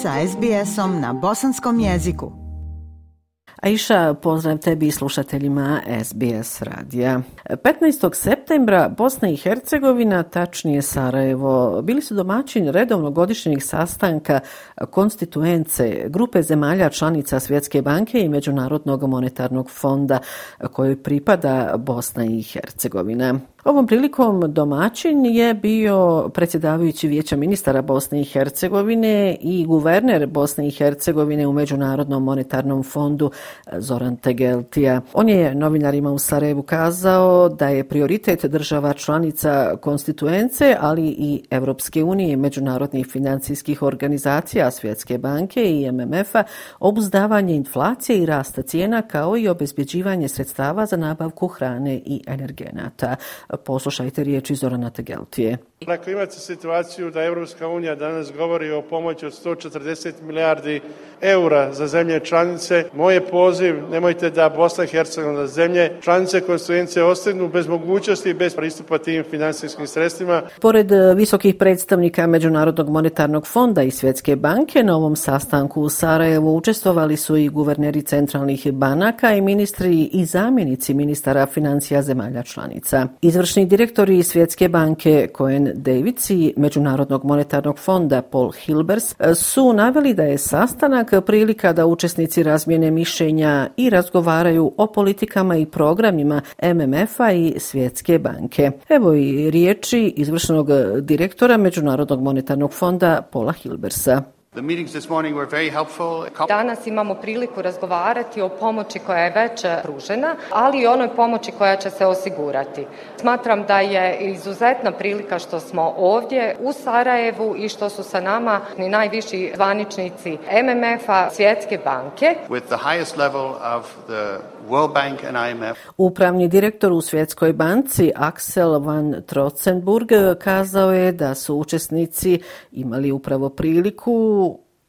sa SBS-om na bosanskom jeziku. Aisha, pozdrav tebi i slušateljima SBS radija. 15. septembra Bosna i Hercegovina, tačnije Sarajevo, bili su domaćin redovnog godišnjeg sastanka konstituence grupe zemalja članica Svjetske banke i Međunarodnog monetarnog fonda kojoj pripada Bosna i Hercegovina. Ovom prilikom domaćin je bio predsjedavajući vijeća ministara Bosne i Hercegovine i guverner Bosne i Hercegovine u Međunarodnom monetarnom fondu eh, Zoran Tegeltija. On je novinarima u Sarajevu kazao da je prioritet država članica konstituence, ali i Evropske unije, međunarodnih financijskih organizacija Svjetske banke i MMF-a, obuzdavanje inflacije i rasta cijena kao i obezbjeđivanje sredstava za nabavku hrane i energenata. Poslušajte riječi Zorana Tegeltije. Na imate situaciju da Evropska unija danas govori o pomoći od 140 milijardi eura za zemlje članice, moje poziv, nemojte da Bosna i Hercegovina zemlje članice konstituencije ostanu bez mogućnosti i bez pristupa tim finansijskim sredstvima. Pored eh, visokih predstavnika Međunarodnog monetarnog fonda i Svjetske banke, na ovom sastanku u Sarajevu učestvovali su i guverneri centralnih banaka i ministri i zamjenici ministara financija zemalja članica. Izvršni direktori Svjetske banke Cohen Davids i Međunarodnog monetarnog fonda Paul Hilbers eh, su naveli da je sastanak prilika da učesnici razmijene mišljenja i razgovaraju o politikama i programima MMF-a i Svjetske banke. Evo i riječi izvršenog eh, direktora Međunarodnog monetarnog fonda Paula Hilbersa. Danas imamo priliku razgovarati o pomoći koja je već pružena, ali i onoj pomoći koja će se osigurati. Smatram da je izuzetna prilika što smo ovdje u Sarajevu i što su sa nama ni najviši zvaničnici MMF-a, Svjetske banke. With the highest level of the World Bank and IMF. Upravni direktor u Svjetskoj banci Axel van Trotzenburg kazao je da su učesnici imali upravo priliku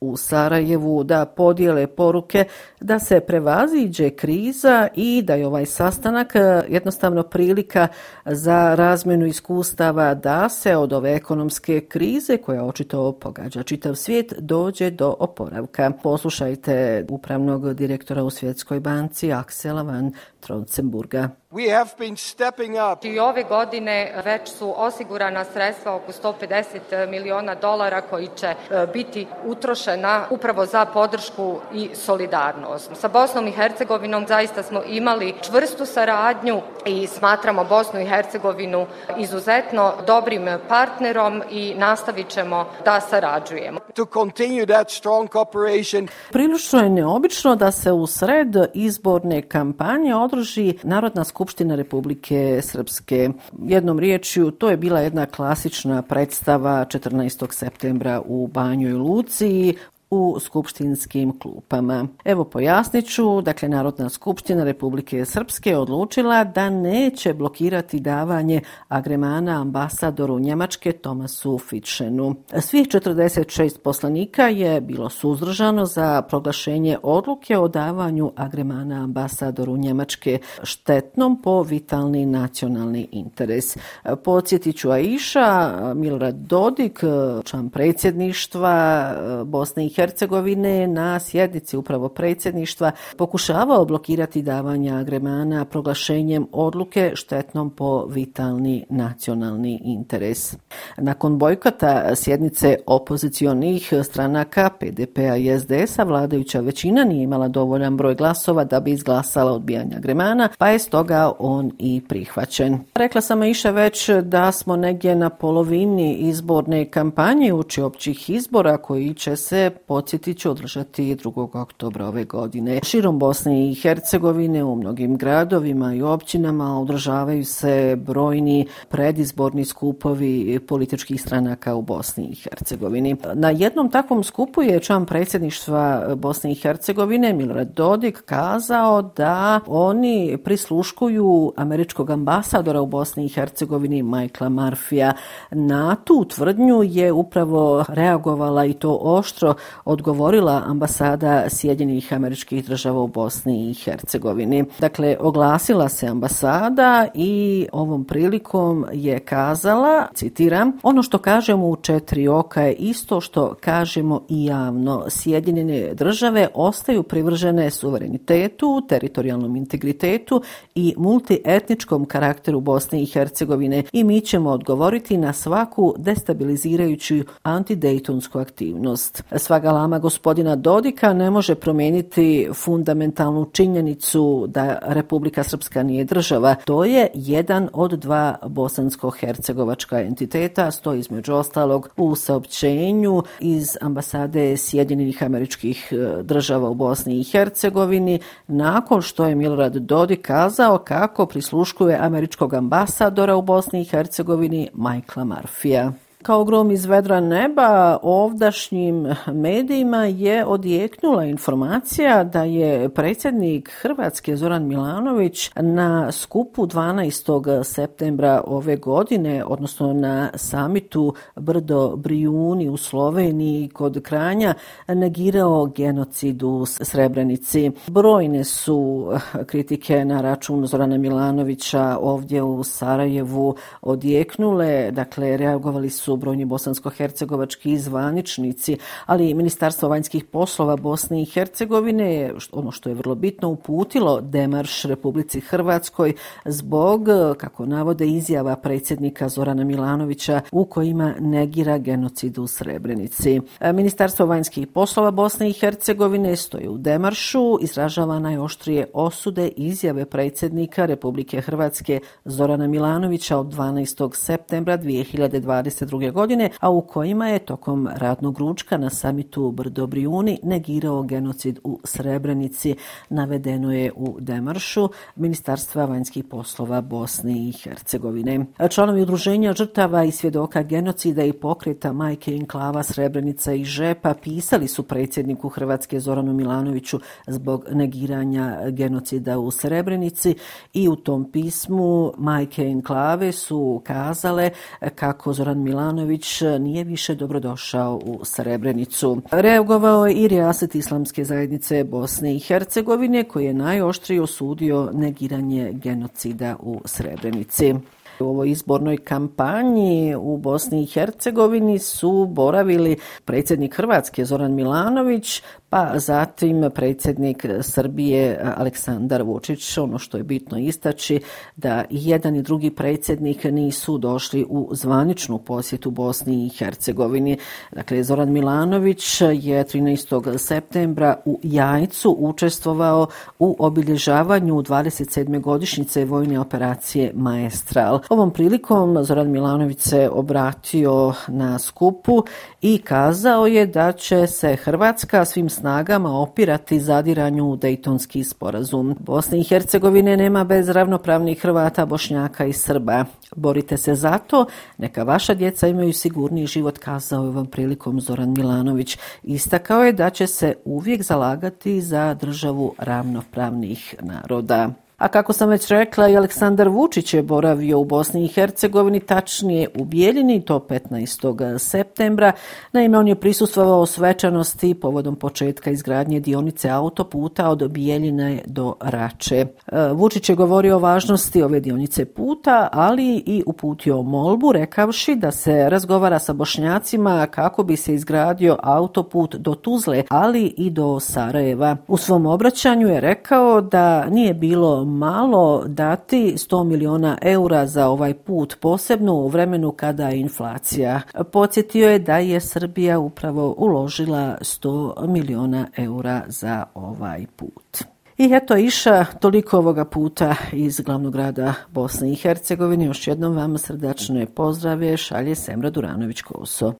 u Sarajevu da podijele poruke da se prevaziđe kriza i da je ovaj sastanak eh, jednostavno prilika za razmenu iskustava da se od ove ekonomske krize koja očito pogađa čitav svijet dođe do oporavka. Poslušajte upravnog direktora u Svjetskoj banci Aksela van Trotzenburga. We have been stepping up. I ove godine već su osigurana sredstva oko 150 miliona dolara koji će e, biti utrošena upravo za podršku i solidarnost. Sa Bosnom i Hercegovinom zaista smo imali čvrstu saradnju i smatramo Bosnu i Hercegovinu izuzetno dobrim partnerom i nastavit ćemo da sarađujemo. To continue that strong cooperation. Prilično je neobično da se u sred izborne kampanje održi Narodna skupina Skupština Republike Srpske. Jednom riječju, to je bila jedna klasična predstava 14. septembra u Banjoj Luci u skupštinskim klupama. Evo pojasniću, dakle Narodna skupština Republike Srpske odlučila da neće blokirati davanje agremana ambasadoru Njemačke Tomasu Fitšenu. Svih 46 poslanika je bilo suzdržano za proglašenje odluke o davanju agremana ambasadoru Njemačke štetnom po vitalni nacionalni interes. Podsjetit ću Aisha, Milorad Dodik, član predsjedništva e, Bosne i Hercegovine na sjednici upravo predsjedništva pokušavao blokirati davanja agremana proglašenjem odluke štetnom po vitalni nacionalni interes. Nakon bojkota sjednice opozicionih stranaka PDP-a i SDS-a vladajuća većina nije imala dovoljan broj glasova da bi izglasala odbijanja agremana, pa je stoga on i prihvaćen. Rekla sam iša već da smo negdje na polovini izborne kampanje uči općih izbora koji će se podsjetit ću održati 2. oktobra ove godine. Širom Bosne i Hercegovine u mnogim gradovima i općinama održavaju se brojni predizborni skupovi političkih stranaka u Bosni i Hercegovini. Na jednom takvom skupu je član predsjedništva Bosne i Hercegovine Milorad Dodik kazao da oni prisluškuju američkog ambasadora u Bosni i Hercegovini Michaela Marfija. Na tu tvrdnju je upravo reagovala i to oštro odgovorila ambasada Sjedinjenih američkih država u Bosni i Hercegovini. Dakle, oglasila se ambasada i ovom prilikom je kazala, citiram, ono što kažemo u četiri oka je isto što kažemo i javno. Sjedinjene države ostaju privržene suverenitetu, teritorijalnom integritetu i multietničkom karakteru Bosne i Hercegovine i mi ćemo odgovoriti na svaku destabilizirajuću antidejtonsku aktivnost. Svak lama gospodina Dodika ne može promijeniti fundamentalnu činjenicu da Republika Srpska nije država. To je jedan od dva bosansko-hercegovačka entiteta, stoji između ostalog u saopćenju iz ambasade Sjedinjenih američkih e, država u Bosni i Hercegovini, nakon što je Milorad Dodik kazao kako prisluškuje američkog ambasadora u Bosni i Hercegovini, Michaela Marfija. Kao grom iz vedra neba, ovdašnjim medijima je odjeknula informacija da je predsjednik Hrvatske Zoran Milanović na skupu 12. septembra ove godine, odnosno na samitu Brdo Brijuni u Sloveniji kod Kranja, negirao genocid u Srebrenici. Brojne su kritike na račun Zorana Milanovića ovdje u Sarajevu odjeknule, dakle reagovali su su brojni bosansko-hercegovački zvaničnici, ali i Ministarstvo vanjskih poslova Bosne i Hercegovine je, ono što je vrlo bitno, uputilo demarš Republici Hrvatskoj zbog, e, kako navode, izjava predsjednika Zorana Milanovića u kojima negira genocid u Srebrenici. E, Ministarstvo vanjskih poslova Bosne i Hercegovine stoji u demaršu, izražava najoštrije osude izjave predsjednika Republike Hrvatske Zorana Milanovića od 12. septembra 2022 godine, a u kojima je tokom ratnog ručka na samitu Brdo Brijuni negirao genocid u Srebrenici. Navedeno je u Demaršu Ministarstva vanjskih poslova Bosne i Hercegovine. Članovi udruženja žrtava i svjedoka genocida i pokreta Majke Inklava Srebrenica i Žepa pisali su predsjedniku Hrvatske Zoranu Milanoviću zbog negiranja genocida u Srebrenici i u tom pismu Majke enklave su kazale kako Zoran Milanović Jovanović e, nije više dobrodošao u Srebrenicu. Reagovao je i Rijaset Islamske zajednice Bosne i Hercegovine koji je najoštrije osudio negiranje genocida u Srebrenici. U ovoj izbornoj kampanji u Bosni i Hercegovini su boravili predsjednik Hrvatske Zoran Milanović, pa zatim predsjednik Srbije Aleksandar Vučić. Ono što je bitno istaći da i jedan i drugi predsjednik nisu došli u zvaničnu posjetu Bosni i Hercegovini. Dakle, Zoran Milanović je 13. septembra u Jajcu učestvovao u obilježavanju 27. godišnjice vojne operacije Maestral. Ovom prilikom Zoran Milanović se obratio na skupu i kazao je da će se Hrvatska svim snagama opirati zadiranju u Dejtonski sporazum. Bosne i Hercegovine nema bez ravnopravnih Hrvata, Bošnjaka i Srba. Borite se za to, neka vaša djeca imaju sigurniji život, kazao je vam prilikom Zoran Milanović. Istakao je da će se uvijek zalagati za državu ravnopravnih naroda. A kako sam već rekla, i Aleksandar Vučić je boravio u Bosni i Hercegovini, tačnije u Bijeljini, to 15. septembra. Naime, on je prisustvovao svečanosti povodom početka izgradnje dionice autoputa od Bijeljine do Rače. E, Vučić je govorio o važnosti ove dionice puta, ali i uputio molbu, rekavši da se razgovara sa bošnjacima kako bi se izgradio autoput do Tuzle, ali i do Sarajeva. U svom obraćanju je rekao da nije bilo malo dati 100 miliona eura za ovaj put, posebno u vremenu kada je inflacija. Podsjetio je da je Srbija upravo uložila 100 miliona eura za ovaj put. I eto iša toliko ovoga puta iz glavnog grada Bosne i Hercegovine. Još jednom vam srdačno pozdrave šalje Semra Duranović-Koso.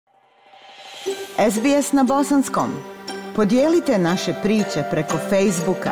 SBS na bosanskom. Podijelite naše priče preko Facebooka.